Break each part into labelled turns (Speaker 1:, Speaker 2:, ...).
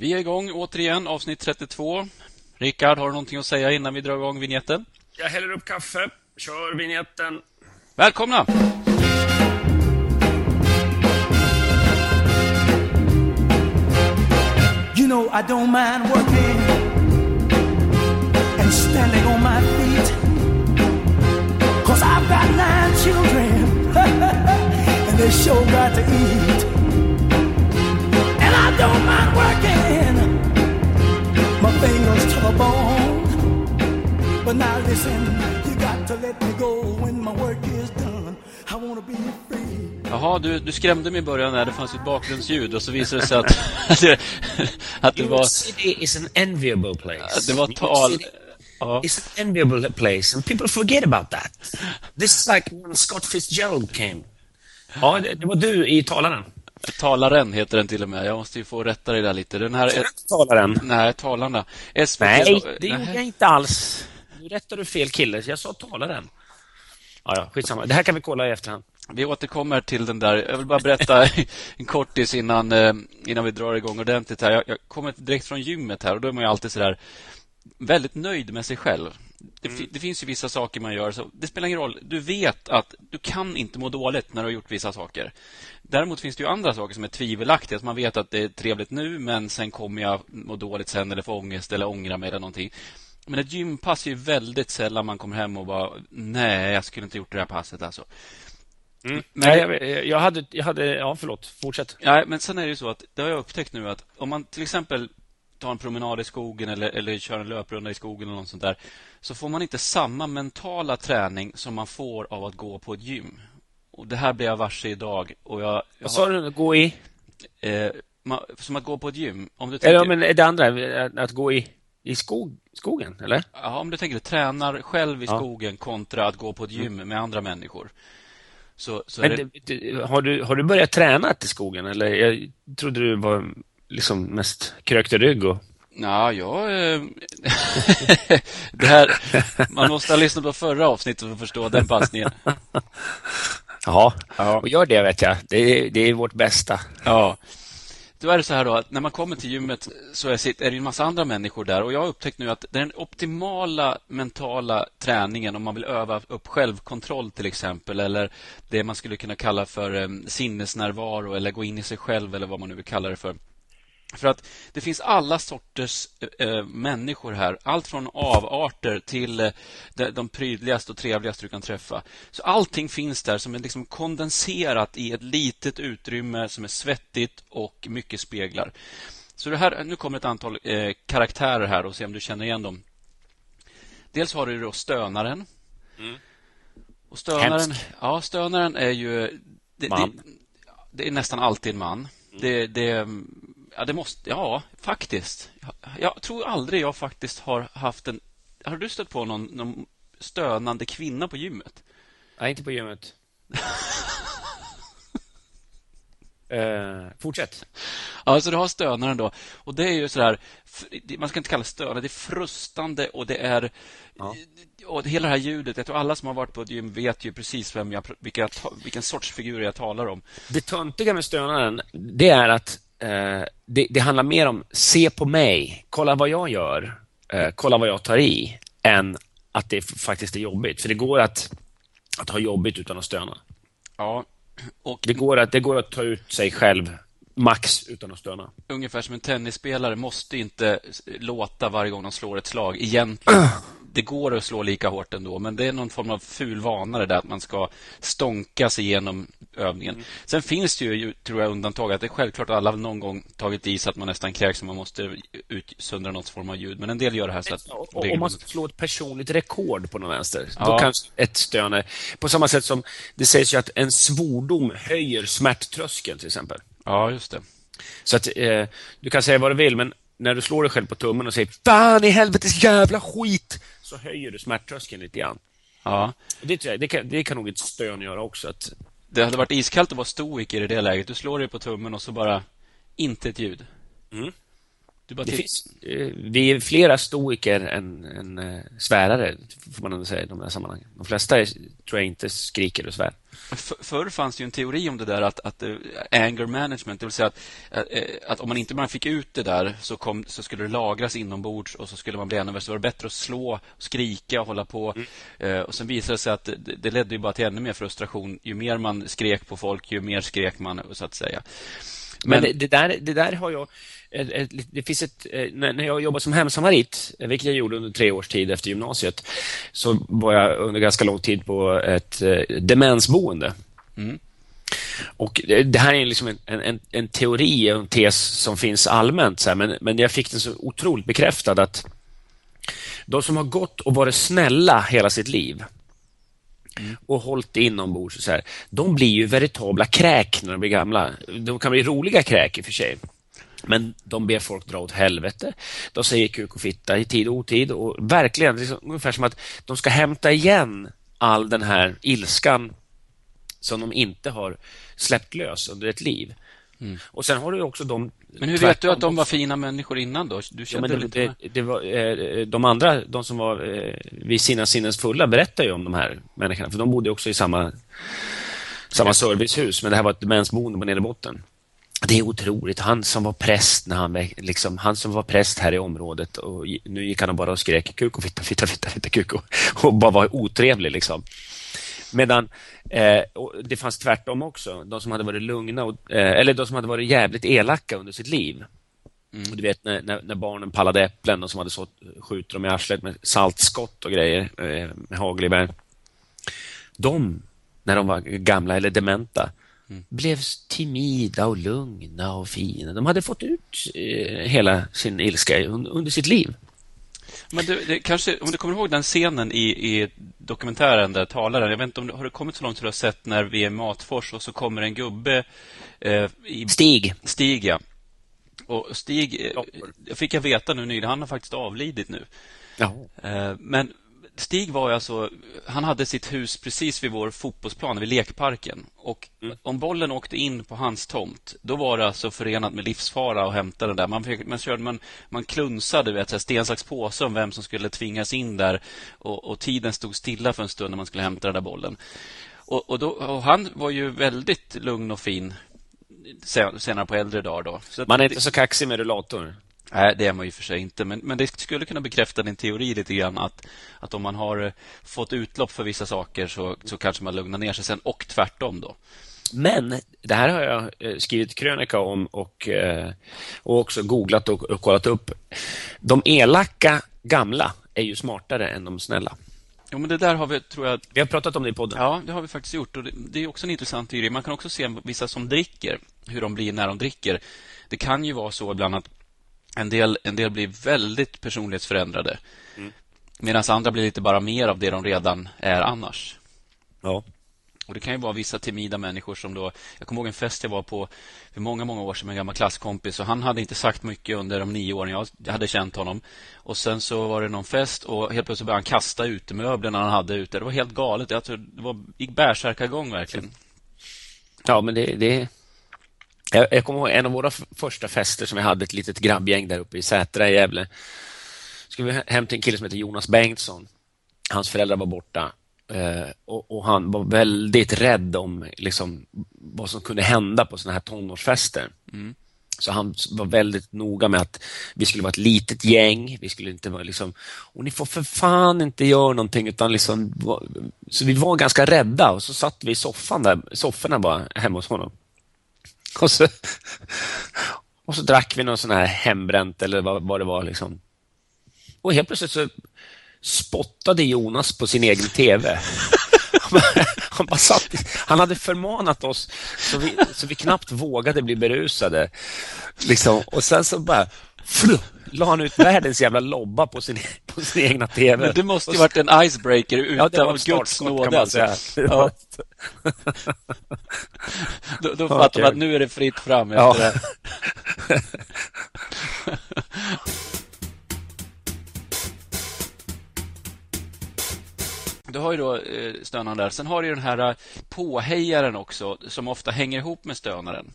Speaker 1: Vi är igång återigen, avsnitt 32. Rickard, har du någonting att säga innan vi drar igång vignetten?
Speaker 2: Jag häller upp kaffe, kör vignetten.
Speaker 1: Välkomna!
Speaker 3: You know I don't mind working and standing on my feet. Cause I've got nine children and they sure got to eat. Don't mind working my fingers to the bone. But now listen, you got to let me go when my work is done. I wanna be free.
Speaker 1: Jaha, du, du skrämde mig i början när det fanns ett bakgrundsljud och så visade det sig att, att, det, att det
Speaker 2: New
Speaker 1: var...
Speaker 2: York City is an enviable place.
Speaker 1: Det var
Speaker 2: New
Speaker 1: tal... Ja.
Speaker 2: is an enviable place and people forget about that. This is like when Scott Fitzgerald came. Ja, det, det var du i talaren.
Speaker 1: Talaren heter den till och med. Jag måste ju få rätta dig där lite. Den här...
Speaker 2: Talaren?
Speaker 1: Nej, talarna. SVT...
Speaker 2: Nej, det gjorde jag inte alls. Nu rättade du fel kille. Jag sa talaren. Ja, ja, skitsamma. Det här kan vi kolla i efterhand.
Speaker 1: Vi återkommer till den där. Jag vill bara berätta en kortis innan, eh, innan vi drar igång ordentligt här. Jag, jag kommer direkt från gymmet här och då är man ju alltid sådär väldigt nöjd med sig själv. Det, fi- det finns ju vissa saker man gör, så det spelar ingen roll. Du vet att du kan inte må dåligt när du har gjort vissa saker. Däremot finns det ju andra saker som är tvivelaktiga. Att man vet att det är trevligt nu, men sen kommer jag må dåligt sen eller få ångest eller ångra mig eller någonting. Men ett gympass är ju väldigt sällan man kommer hem och bara nej, jag skulle inte gjort det här passet alltså. Men
Speaker 2: Nej, jag, jag, hade, jag hade... Ja, förlåt. Fortsätt.
Speaker 1: Ja, men sen är det ju så att det har jag upptäckt nu att om man till exempel tar en promenad i skogen eller, eller kör en löprunda i skogen eller något sånt där så får man inte samma mentala träning som man får av att gå på ett gym. Och Det här blev jag varse idag. Och jag, jag
Speaker 2: Vad sa du? Gå i?
Speaker 1: eh, man, som att gå på ett gym. Om du
Speaker 2: Eller
Speaker 1: tänker,
Speaker 2: men det andra, att, gå i, i skog, skogen, eller?
Speaker 1: ja, om du tänker tränar själv i
Speaker 2: Ja.
Speaker 1: skogen kontra att gå på ett gym med andra människor. Så, så
Speaker 2: Men,
Speaker 1: det-
Speaker 2: har, du, har du börjat träna till skogen? Eller jag trodde du var liksom mest krökte rygg och...
Speaker 1: Ja, jag... Eh, det här, man måste ha lyssnat på förra avsnittet för att förstå den passningen. Ja.
Speaker 2: och gör det vet jag. Det är, det är vårt bästa.
Speaker 1: Ja. Då är det så här då att när man kommer till gymmet så är det en massa andra människor där och jag har upptäckt nu att den optimala mentala träningen om man vill öva upp självkontroll till exempel eller det man skulle kunna kalla för eh, sinnesnärvaro eller gå in i sig själv eller vad man nu vill kalla det för. För att det finns alla sorters eh, människor här. Allt från avarter till eh, de, de prydligaste och trevligaste du kan träffa. Så allting finns där som är liksom kondenserat i ett litet utrymme som är svettigt och mycket speglar. Så det här, nu kommer ett antal eh, karaktärer här och se om du känner igen dem. Dels har du då stönaren. Och stönaren,
Speaker 2: Hemsk.
Speaker 1: ja, stönaren är ju... Det,
Speaker 2: Man.
Speaker 1: Det, det är nästan alltid en man. Det, det, ja, det måste... Ja, faktiskt. Jag, jag tror aldrig jag faktiskt har haft en... Har du stött på någon, någon stönande kvinna på gymmet?
Speaker 2: Nej, inte på gymmet. Eh, fortsätt.
Speaker 1: Ja, så du har stönaren då. Och det är ju så här... f- Man ska inte kalla det stönare, det är frustande och det är...
Speaker 2: Ja.
Speaker 1: Och hela det här ljudet, jag tror alla som har varit på ett gym vet ju precis vem jag, vilka, vilken sorts figur jag talar om.
Speaker 2: Det töntiga med stönaren, det är att eh, det, det handlar mer om se på mig, kolla vad jag gör, eh, kolla vad jag tar i, än att det faktiskt är jobbigt. För det går att, att ha jobbigt utan att stöna.
Speaker 1: Ja, och
Speaker 2: Det går att, det går att ta ut sig själv max utan att stöna.
Speaker 1: ungefär som en tennisspelare måste inte låta varje gång de slår ett slag egentligen. Det går att slå lika hårt ändå, men det är någon form av ful vana det där att man ska stånka sig igenom övningen. Sen finns det ju, tror jag, undantag. Att det är självklart att alla någon gång tagit i så att man nästan kräks och man måste utsöndra något form av ljud. Men en del gör det här så att...
Speaker 2: Och om man ska slå ett personligt rekord på någon vänster, då
Speaker 1: Ja.
Speaker 2: kanske ett stön är... På samma sätt som det sägs ju att en svordom höjer smärttröskeln till exempel.
Speaker 1: Ja, just det.
Speaker 2: Så att eh, du kan säga vad du vill, men när du slår dig själv på tummen och säger Fan i helvetes jävla skit! Så höjer du smärttröskeln lite grann.
Speaker 1: Ja.
Speaker 2: Det, tror jag, det, kan, det kan nog ett stön göra också. Att,
Speaker 1: Det hade varit iskallt att vara stoiker i det läget. Du slår dig på tummen och så bara inte ett ljud.
Speaker 2: Mm. Det finns, eh, vi är flera stoiker än, än uh, svärare, får man ändå säga i de här sammanhangen. De flesta är, tror jag inte skriker och svär.
Speaker 1: Förr fanns det ju en teori om det där att, att uh, anger management, det vill säga att, att om man inte bara fick ut det där så, kom, så skulle det lagras inombords och så skulle man bli ännu värre. Så var det bättre att slå, skrika och hålla på. Mm. och Sen visade det sig att det, det ledde ju bara till ännu mer frustration. Ju mer man skrek på folk, ju mer skrek man, så att säga.
Speaker 2: Men, Men det, där, det där har jag... Det finns ett, när jag jobbade som hemsamarit, vilket jag gjorde under tre års tid efter gymnasiet, så var jag under ganska lång tid på ett demensboende. Mm. Och Det här är liksom en, en, en teori, en tes som finns allmänt, så här, men, men jag fick den så otroligt bekräftad att de som har gått och varit snälla hela sitt liv, mm. och hållit inombords. Så här, de blir ju veritabla kräk när de blir gamla. De kan bli roliga kräk i och för sig. Men de ber folk dra åt helvete. De säger kuk och fitta i tid och otid. Och verkligen, liksom, ungefär som att de ska hämta igen all den här ilskan som de inte har släppt lös under ett liv. Mm. Och sen har du också de...
Speaker 1: Men hur vet du att de var fina människor innan då? Du kände ja,
Speaker 2: det, lite det, det var, eh, De andra, de som var eh, vid sina sinnens fulla berättar ju om de här människorna, för de bodde också i samma, samma servicehus, men det här var ett demensboende på nedre botten. Det är otroligt. Han som var präst när han, liksom, han som var präst här i området och nu gick han bara och skrek kuk och fitta, fitta, fitta, fitta, kuk och, och bara var otrevlig liksom. Medan eh, det fanns tvärtom också. De som hade varit lugna, och, eh, eller de som hade varit jävligt elaka under sitt liv. Mm. Och du vet när, när, när, barnen pallade äpplen och som hade sått, skjuter dem i arslet med saltskott och grejer eh, med hagelgevär. De, när de var gamla eller dementa, mm. blev timida och lugna och fina. De hade fått ut eh, hela sin ilska under, sitt liv.
Speaker 1: Men du, det, kanske, om du kommer ihåg den scenen i, i dokumentären där talaren, jag vet inte om har du kommit så långt att du har sett när vi är i Matfors och så kommer en gubbe
Speaker 2: eh, i, Stig.
Speaker 1: Stig, ja. Och Stig, eh, fick jag veta nu nyligen, han har faktiskt avlidit nu.
Speaker 2: Ja.
Speaker 1: Eh, men Stig var alltså, han hade sitt hus precis vid vår fotbollsplan, vid lekparken. Och mm. om bollen åkte in på hans tomt, då var det alltså förenat med livsfara att hämta den där. Man, fick, man, körde, man, man klunsade, vet, sten, sax, påse om vem som skulle tvingas in där. Och, och, tiden stod stilla för en stund när man skulle hämta den där bollen. Och, och, då, och han var ju väldigt lugn och fin senare på äldre dagar. Då.
Speaker 2: Man är inte så kaxig med rullator?
Speaker 1: Nej, det är man ju för sig inte. Men, men det skulle kunna bekräfta din teori lite grann att, att om man har eh, fått utlopp för vissa saker så, så kanske man lugnar ner sig sen och tvärtom då.
Speaker 2: Men det här har jag eh, skrivit krönika om och, eh, och också googlat och, och kollat upp. De elaka gamla är ju smartare än de snälla.
Speaker 1: Jo, men det där har vi, tror jag...
Speaker 2: Vi har pratat om det i podden.
Speaker 1: Ja, det har vi faktiskt gjort. Och det, det är också en intressant teori. Man kan också se vissa som dricker, hur de blir när de dricker. Det kan ju vara så ibland att en del, en del blir väldigt personlighetsförändrade. Mm. Medan andra blir lite bara mer av det de redan är annars.
Speaker 2: Ja.
Speaker 1: Och Det kan ju vara vissa timida människor som då... Jag kommer ihåg en fest jag var på för många, många år sedan med en gammal klasskompis. Och han hade inte sagt mycket under de nio åren jag hade känt honom. Och Sen så var det någon fest och helt plötsligt började han kasta utemöblerna han hade ute. Det var helt galet. Jag tror det var, gick bärsärkagång verkligen.
Speaker 2: Ja, men det, det, jag, jag kommer ihåg en av våra första fester som vi hade ett litet grabbgäng där uppe i Sätra i Gävle. Skulle vi hem till en kille som heter Jonas Bengtsson. Hans föräldrar var borta eh, och, och, han var väldigt rädd om liksom, vad som kunde hända på sådana här tonårsfester. Mm. Så han var väldigt noga med att vi skulle vara ett litet gäng. Vi skulle inte vara liksom, och ni får för fan inte göra någonting utan liksom, så vi var ganska rädda och så satt vi i soffan där, sofforna bara hemma hos honom. Och så, och så drack vi någon sån här hembränt eller vad, vad det var. Liksom. Och helt plötsligt så spottade Jonas på sin egen TV. Han, bara satt, han hade förmanat oss så vi, så vi knappt vågade bli berusade. Liksom. Och sen så bara la han ut världens jävla lobba på sin, på sin egna TV.
Speaker 1: Men det måste ju varit en icebreaker utan ja, av Guds nåde. Alltså. Ja. då då fattar man att nu är det fritt fram efter ja. det. Du har ju då eh, stönaren där. Sen har du den här eh, påhejaren också som ofta hänger ihop med stönaren.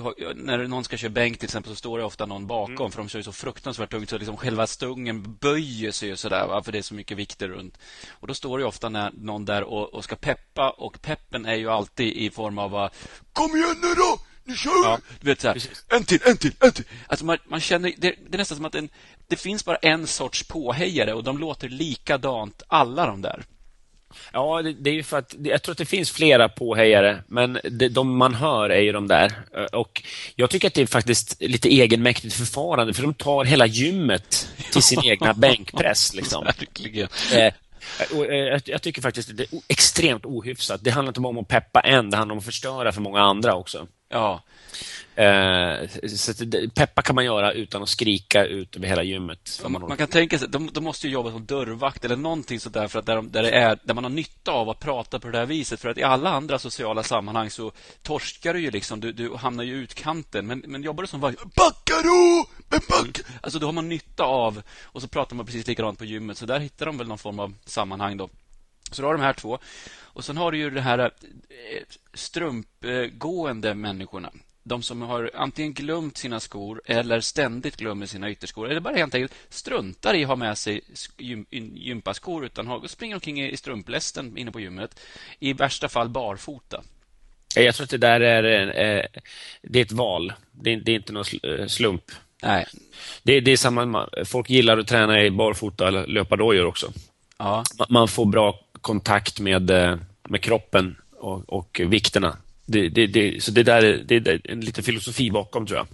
Speaker 1: Har, när någon ska köra bänk till exempel så står det ofta någon bakom mm. för de kör så fruktansvärt tungt så liksom själva stungen böjer sig ju sådär va? för det är så mycket vikter runt. Och då står det ofta när någon där och, och ska peppa och peppen är ju alltid i form av Kom igen nu då! Nu kör! Ja, du vet så här, en till, en till, en till. Alltså man, man känner, det, det, är nästan som att en, det finns bara en sorts påhejare och de låter likadant, alla de där.
Speaker 2: Ja, det, det, är ju för att jag tror att det finns flera påhejare, men det, de man hör är ju de där. Och Jag tycker att det är faktiskt lite egenmäktigt förfarande, för de tar hela gymmet till sin egna bänkpress. Liksom.
Speaker 1: Verkligen.
Speaker 2: Eh, eh jag tycker faktiskt att det är extremt ohyfsat. Det handlar inte bara om att peppa en, det handlar om att förstöra för många andra också.
Speaker 1: Ja.
Speaker 2: Eh, så peppa kan man göra utan att skrika ut över hela gymmet.
Speaker 1: Man, man, kan tänka sig, de, de, måste ju jobba som dörrvakt eller någonting sådär för att där, där, det är, där man har nytta av att prata på det här viset. För att i alla andra sociala sammanhang så torskar du ju liksom, du, du hamnar ju utkanten. Men, men jobbar du som vakt, backa då! Backa! Mm. Alltså då har man nytta av, och så pratar man precis likadant på gymmet. Så där hittar de väl någon form av sammanhang då. Så du har de här två. Och sen har du ju det här eh, strumpgående människorna. De som har antingen glömt sina skor eller ständigt glömmer sina ytterskor eller bara helt enkelt struntar i att ha med sig gympaskor utan springer omkring i strumplästen inne på gymmet. I värsta fall barfota.
Speaker 2: Jag tror att det där är, eh, det är ett val. Det är, inte någon eh, slump.
Speaker 1: Nej.
Speaker 2: Det, det är samma, folk gillar att träna i barfota eller löpardojor också.
Speaker 1: Ja.
Speaker 2: Man får bra kontakt med, eh, med kroppen och, och vikterna. Det, det, det, så det där det är en liten filosofi bakom, tror jag.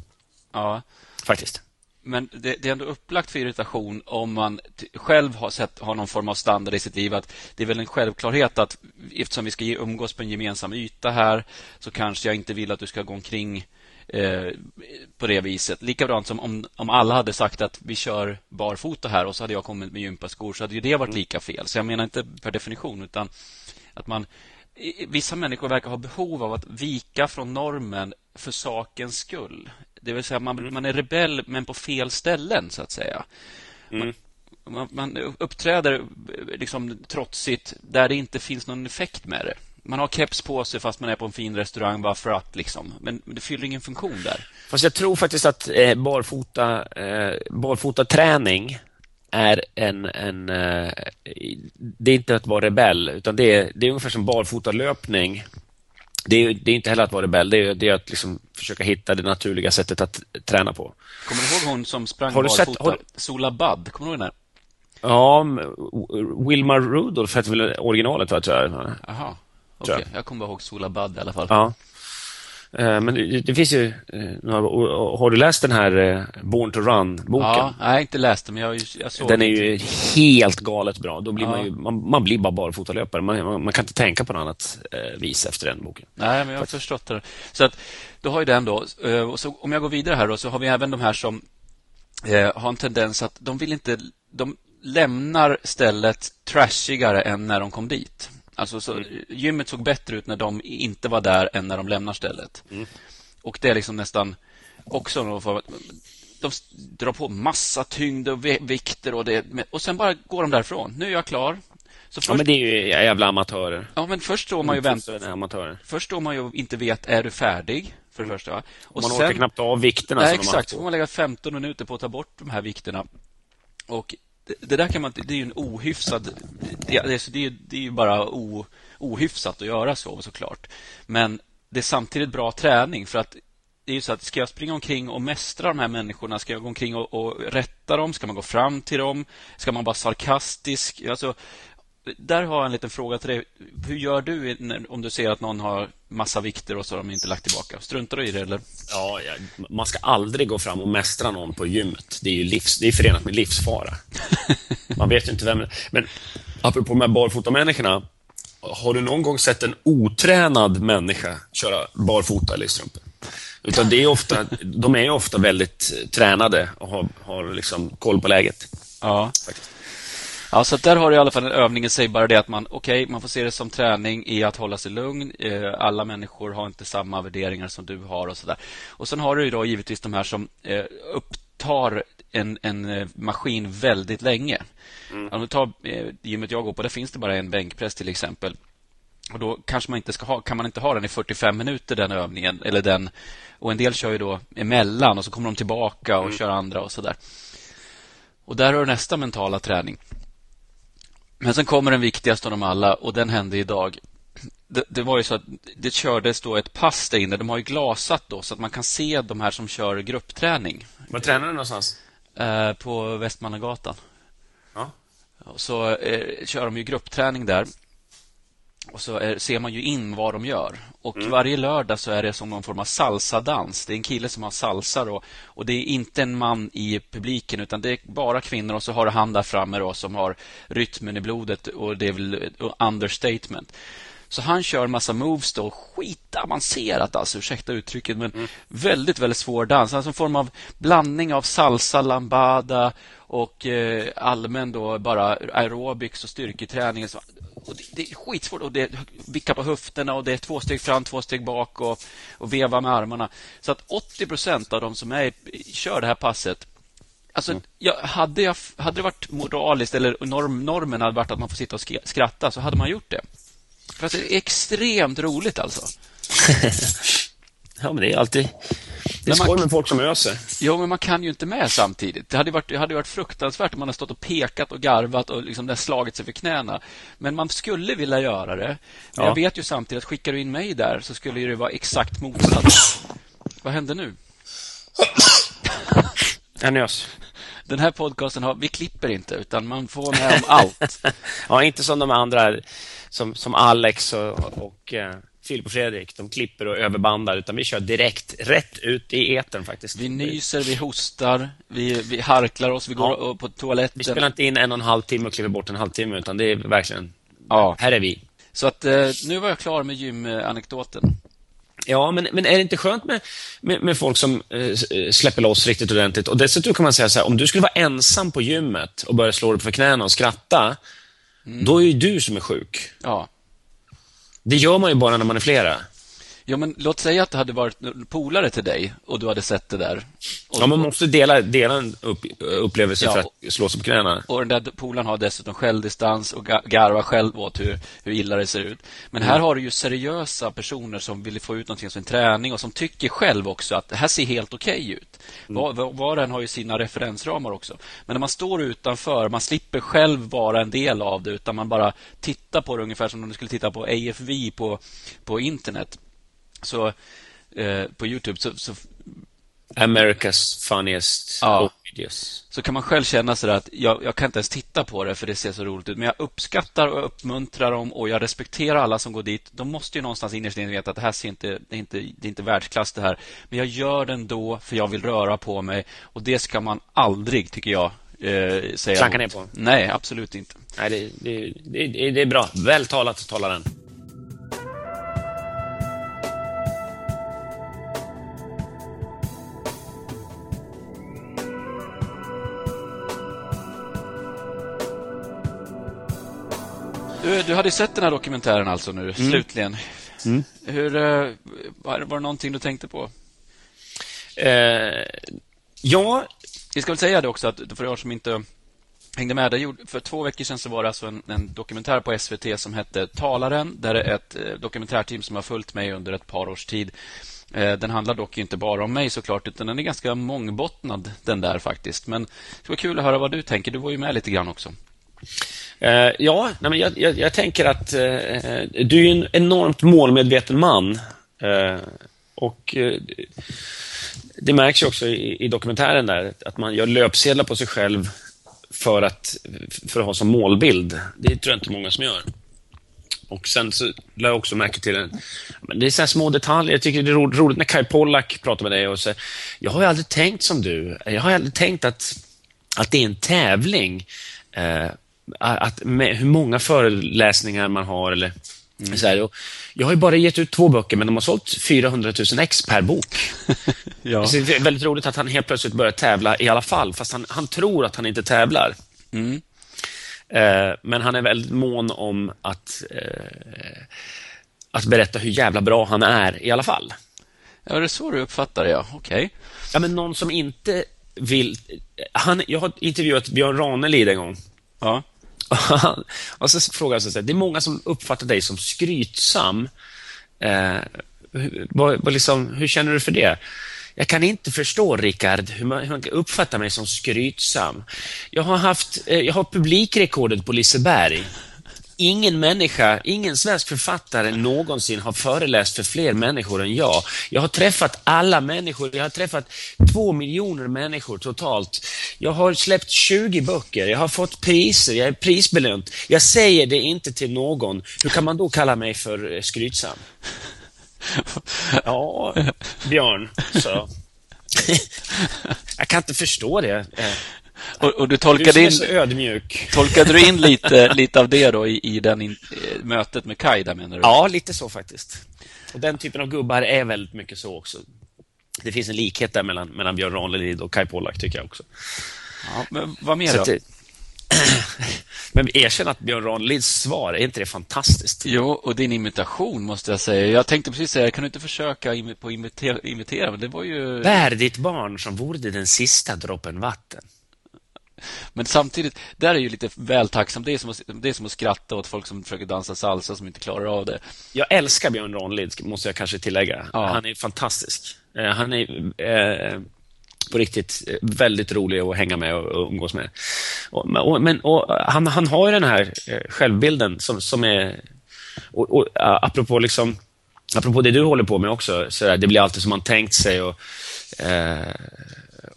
Speaker 1: Ja.
Speaker 2: Faktiskt.
Speaker 1: Men det, det, är ändå upplagt för irritation om man själv har, sett, har någon form av standard i sitt liv. Att det är väl en självklarhet att eftersom vi ska umgås på en gemensam yta här så kanske jag inte vill att du ska gå omkring eh, på det viset. Likadant som om, om alla hade sagt att vi kör barfota här och så hade jag kommit med gympaskor så hade ju det varit lika fel. Så jag menar inte per definition utan att man Vissa människor verkar ha behov av att vika från normen för sakens skull. Det vill säga man, mm. man är rebell men på fel ställen så att säga. Mm. Man, man, uppträder liksom trotsigt där det inte finns någon effekt med det. Man har keps på sig fast man är på en fin restaurang bara för att. Liksom. Men det fyller ingen funktion där.
Speaker 2: Fast jag tror faktiskt att eh, barfota, eh, barfota träning är en... en eh, det är inte att vara rebell, utan det är, det är ungefär som barfotalöpning. Det är, det är inte heller att vara rebell, det är, det är att liksom försöka hitta det naturliga sättet att träna på.
Speaker 1: Kommer du ihåg hon som sprang har du barfota? Sett, har... Sola Budd, kommer du ihåg henne?
Speaker 2: Ja, Wilma Rudolph hette väl originalet, tror jag.
Speaker 1: Jaha, okej. Okay. Jag kommer ihåg Sola Budd i alla fall.
Speaker 2: Ja. Eh, men det, finns ju eh, Har du läst den här eh, Born to Run-boken?
Speaker 1: Ja, jag har inte läst den, men jag, jag såg
Speaker 2: Den är ju helt galet bra. Då blir ja. man, ju, man, man, blir bara barfotalöpare. Man, man, man, kan inte tänka på något annat vis efter den boken.
Speaker 1: Nej, men jag har förstått det. Så att, då har ju den då. Och så, om jag går vidare här då, så har vi även de här som eh, har en tendens att de vill inte... De lämnar stället trashigare än när de kom dit. Alltså, så, mm. Gymmet såg bättre ut när de inte var där än när de lämnar stället. Mm. Och det är liksom nästan också någon form de drar på massa tyngd och vikter och, det, och sen bara går de därifrån. Nu är jag klar.
Speaker 2: Så först, ja, men det är ju jävla amatörer.
Speaker 1: Ja, men först står man ju vänt, Först står man ju inte vet, är du färdig? För det mm. första.
Speaker 2: Och man sen, orkar knappt av vikterna.
Speaker 1: Nej, exakt. Så får man lägga 15 minuter på att ta bort de här vikterna. Och det där kan man det är ju en ohyfsad... Det, det, alltså, det, det är ju bara o, ohyfsat att göra så såklart. Men det är samtidigt bra träning för att det är ju så att ska jag springa omkring och mästra de här människorna? Ska jag gå omkring och, och rätta dem? Ska man gå fram till dem? Ska man vara sarkastisk? Alltså, där har jag en liten fråga till dig. Hur gör du om du ser att någon har massa vikter och så har de inte lagt tillbaka? Struntar du i det eller?
Speaker 2: Ja, man ska aldrig gå fram och mästra någon på gymmet. Det är ju livs, det är förenat med livsfara. man vet ju inte vem... Men apropå de här barfotamänniskorna. Har du någon gång sett en otränad människa köra barfota eller i strumpor? Utan det är ofta, de är ofta väldigt tränade och har, har liksom koll på läget.
Speaker 1: Ja. Faktiskt. Ja, så där har du i alla fall en övning i sig, bara det att man, okej, okay, man får se det som träning i att hålla sig lugn. Eh, alla människor har inte samma värderingar som du har och sådär. Och sen har du ju då givetvis de här som eh, upptar en, en eh, maskin väldigt länge. Mm. Om du tar gymmet jag går på, där finns det bara en bänkpress till exempel. Och då kanske man inte ska ha, kan man inte ha den i 45 minuter, den övningen. Eller den, och en del kör ju då emellan och så kommer de tillbaka och mm. kör andra och sådär. Och där har du nästa mentala träning. Men sen kommer den viktigaste av dem alla och den hände idag. Det, det, var ju så att det kördes då ett pass där inne. De har ju glasat då så att man kan se de här som kör gruppträning.
Speaker 2: Var tränar du någonstans?
Speaker 1: Eh, på Västmannagatan. Ja. Så eh, kör de ju gruppträning där. Och så är, ser man ju in vad de gör. Och mm. varje lördag så är det som någon form av salsadans. Det är en kille som har salsa då, och det är inte en man i publiken utan det är bara kvinnor och så har han där framme då, som har rytmen i blodet och det är väl understatement. Så han kör en massa moves då, skitavancerat alltså, ursäkta uttrycket, men mm. väldigt, väldigt svår dans. Alltså en form av blandning av salsa, lambada och eh, allmän då bara aerobics och styrketräning. Och det, det, är skitsvårt. Och det vicka på höfterna och det är två steg fram, två steg bak och, och veva med armarna. Så att 80 procent av de som är, kör det här passet Alltså, mm. jag, hade, jag, hade det varit moraliskt eller norm, normen hade varit att man får sitta och skratta så hade man gjort det. För att det är extremt roligt alltså.
Speaker 2: ja, men det är alltid det är skoj med folk som öser.
Speaker 1: Jo, men man kan ju inte med samtidigt. Det hade varit, det hade varit fruktansvärt om man hade stått och pekat och garvat och liksom slagit sig för knäna. Men man skulle vilja göra det. Men ja. jag vet ju samtidigt att skickar du in mig där så skulle det vara exakt motsatt. Vad hände nu?
Speaker 2: Jag nös.
Speaker 1: Den här podcasten har, vi klipper inte, utan man får med om allt.
Speaker 2: ja, inte som de andra, som, som Alex och, och eh, Filip och Fredrik. De klipper och överbandar, utan vi kör direkt, rätt ut i etern faktiskt.
Speaker 1: Vi nyser, vi hostar, vi, vi harklar oss, vi går ja. på toaletten.
Speaker 2: Vi spelar inte in en och en halv timme och klipper bort en halvtimme, utan det är verkligen... Ja. Här är vi.
Speaker 1: Så att eh, nu var jag klar med gymanekdoten.
Speaker 2: Ja, men, men är det inte skönt med, med, med folk som eh, släpper loss riktigt ordentligt? Och dessutom kan man säga så här, om du skulle vara ensam på gymmet och börja slå dig för knäna och skratta, mm. då är ju du som är sjuk.
Speaker 1: Ja.
Speaker 2: Det gör man ju bara när man är flera.
Speaker 1: Ja, men låt säga att det hade varit polare till dig och du hade sett det där.
Speaker 2: Och, ja, man måste dela, dela en upp, upplevelse ja, för att slå sig på knäna.
Speaker 1: Och den där polaren har dessutom självdistans och garvar själv åt hur, hur illa det ser ut. Men här mm. har du ju seriösa personer som vill få ut någonting som en träning och som tycker själv också att det här ser helt okej okay ut. Mm. Var, var, var en har ju sina referensramar också. Men när man står utanför, man slipper själv vara en del av det utan man bara tittar på det ungefär som om du skulle titta på AFV på, på internet så eh, på Youtube så, så
Speaker 2: America's funniest ja. videos.
Speaker 1: Så kan man själv känna sig att jag, jag, kan inte ens titta på det för det ser så roligt ut. Men jag uppskattar och uppmuntrar dem och jag respekterar alla som går dit. De måste ju någonstans innerst inne veta att det här ser inte, det är inte, det är inte världsklass det här. Men jag gör det ändå för jag vill röra på mig. Och det ska man aldrig, tycker jag, eh, säga
Speaker 2: Klanka ner på?
Speaker 1: Nej, absolut inte.
Speaker 2: Nej, det, det, det, det är bra. Väl talat, talaren.
Speaker 1: Du, du hade sett den här dokumentären alltså nu, mm. slutligen. Mm. Hur, uh, var, var det någonting du tänkte på?
Speaker 2: Uh, ja.
Speaker 1: Vi ska väl säga det också, att för er som inte hängde med. Det för två veckor sedan så var det alltså en, en, dokumentär på SVT som hette Talaren. Där det är ett eh, dokumentärteam som har följt mig under ett par års tid. Den handlar dock inte bara om mig såklart, utan den är ganska mångbottnad den där faktiskt. Men det vara kul att höra vad du tänker. Du var ju med lite grann också.
Speaker 2: Eh, ja, nej, men jag, jag, jag tänker att eh, du är en enormt målmedveten man. Eh, och eh, Det märks ju också i, i, dokumentären där att man gör löpsedlar på sig själv för att, för att ha som målbild. Det tror jag inte många som gör. Och Sen så lade jag också märke till en, men det är så små detaljer. Jag tycker det är roligt när Kai Pollak pratar med dig och säger jag har ju aldrig tänkt som du. Jag har aldrig tänkt att, att det är en tävling eh, att, med, hur många föreläsningar man har. Eller, mm. så här, jag har ju bara gett ut två böcker, men de har sålt 400 000 ex per bok. ja. Det är väldigt roligt att han helt plötsligt börjar tävla i alla fall, fast han, han tror att han inte tävlar. Mm. Eh, men han är väldigt mån om att, eh, att berätta hur jävla bra han är i alla fall.
Speaker 1: Ja, det är så du uppfattar det, ja. Okej. Okay.
Speaker 2: Ja, men någon som inte vill... Han, jag har intervjuat Björn Ranelid en gång. Ja. och så frågar jag så här, det är många som uppfattar dig som skrytsam. Eh, hur, vad, vad liksom, hur känner du för det? Jag kan inte förstå, Rickard, hur man, hur man uppfattar mig som skrytsam. Jag har haft, eh, jag har publikrekordet på Liseberg. Ingen människa, ingen svensk författare någonsin har föreläst för fler människor än jag. Jag har träffat alla människor. Jag har träffat två miljoner människor totalt. Jag har släppt 20 böcker. Jag har fått priser. Jag är prisbelönt. Jag säger det inte till någon. Hur kan man då kalla mig för eh, skrytsam? Ja, Björn, så. Jag kan inte förstå det.
Speaker 1: Och, och du
Speaker 2: Du
Speaker 1: tolkade
Speaker 2: är
Speaker 1: in,
Speaker 2: ödmjuk.
Speaker 1: tolkade du in lite, lite av det då i, i den in, eh, mötet med Kai där menar du?
Speaker 2: Ja, lite så faktiskt. Och den typen av gubbar är väldigt mycket så också. Det finns en likhet där mellan, mellan Björn Ranelid och Kai Pollak, tycker jag också.
Speaker 1: Ja, men vad mer
Speaker 2: Så
Speaker 1: då?
Speaker 2: det- Men erkänn att Björn Ranelids svar, är inte det fantastiskt?
Speaker 1: Jo, och din imitation måste jag säga. Jag tänkte precis säga, kan du inte försöka imi- på imitera, imitera? Men det var ju...
Speaker 2: Bär ditt barn som vore det den sista droppen vatten.
Speaker 1: Men samtidigt, där är ju lite väl tacksamt. Det är, som att, det är som att skratta åt folk som försöker dansa salsa som inte klarar av det.
Speaker 2: Jag älskar Björn Ranelid, måste jag kanske tillägga.
Speaker 1: Ja.
Speaker 2: Han är fantastisk. Eh, Han är eh, på riktigt eh, väldigt rolig att hänga med och, umgås med. Och, men, och, han, han har ju den här eh, självbilden som, som är... Och, och, apropå, liksom, apropå det du håller på med också, så där, det blir alltid som man tänkt sig. Och, eh,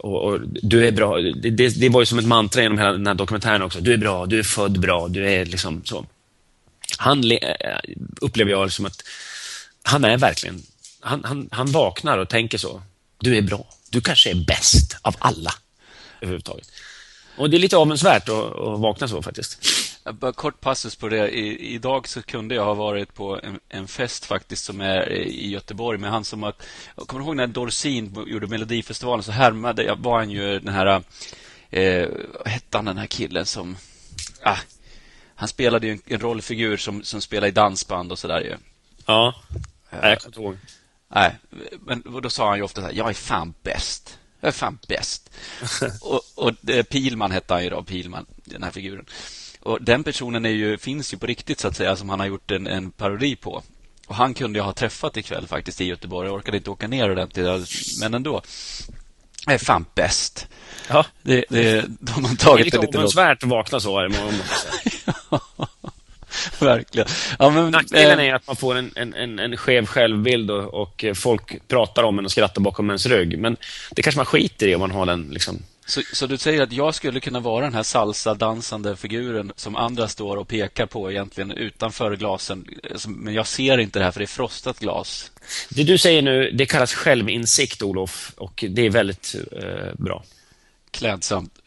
Speaker 2: och, och du är bra. Det, det, det var ju som ett mantra genom hela den här dokumentären också. Du är bra, du är född bra, du är liksom så. Han eh, upplever jag som att han är verkligen, han, han, han vaknar och tänker så. Du är bra. Du kanske är bäst av alla överhuvudtaget. Och det är lite avundsvärt att, att vakna så faktiskt.
Speaker 1: Bara kort passus på det. I, idag så kunde jag ha varit på en, en fest faktiskt som är i Göteborg med han som att... Jag kommer ihåg när Dorsin gjorde Melodifestivalen så härmade jag, var han ju den här... Eh, vad hette han den här killen som... Ah, han spelade ju en, en rollfigur som, som spelade i dansband och sådär ju.
Speaker 2: Ja. Nej, jag kommer inte ihåg.
Speaker 1: Nej, men då sa han ju ofta så här, jag är fan bäst. Jag är fan bäst. och, och eh, Pilman hette han ju då, Pilman, den här figuren. Och den personen är ju, finns ju på riktigt så att säga, som han har gjort en, en parodi på. Och han kunde jag ha träffat ikväll faktiskt i Göteborg. Jag orkade inte åka ner ordentligt, men ändå. Jag är fan bäst.
Speaker 2: Ja.
Speaker 1: Det, det, de har
Speaker 2: Det är
Speaker 1: tagit
Speaker 2: lite
Speaker 1: det lite långt.
Speaker 2: avundsvärt att vakna så här imorgon.
Speaker 1: Verkligen. Ja, men,
Speaker 2: Nackdelen
Speaker 1: eh,
Speaker 2: är att man får en, en, en, en skev självbild och, och folk pratar om en och skrattar bakom ens rygg. Men det kanske man skiter i om man har den liksom.
Speaker 1: Så, så du säger att jag skulle kunna vara den här salsa-dansande figuren som andra står och pekar på egentligen utanför glasen. eh, Men jag ser inte det här för det är frostat glas.
Speaker 2: Det du säger nu, det kallas självinsikt, Olof. Och det är väldigt eh, bra.
Speaker 1: Klädsamt.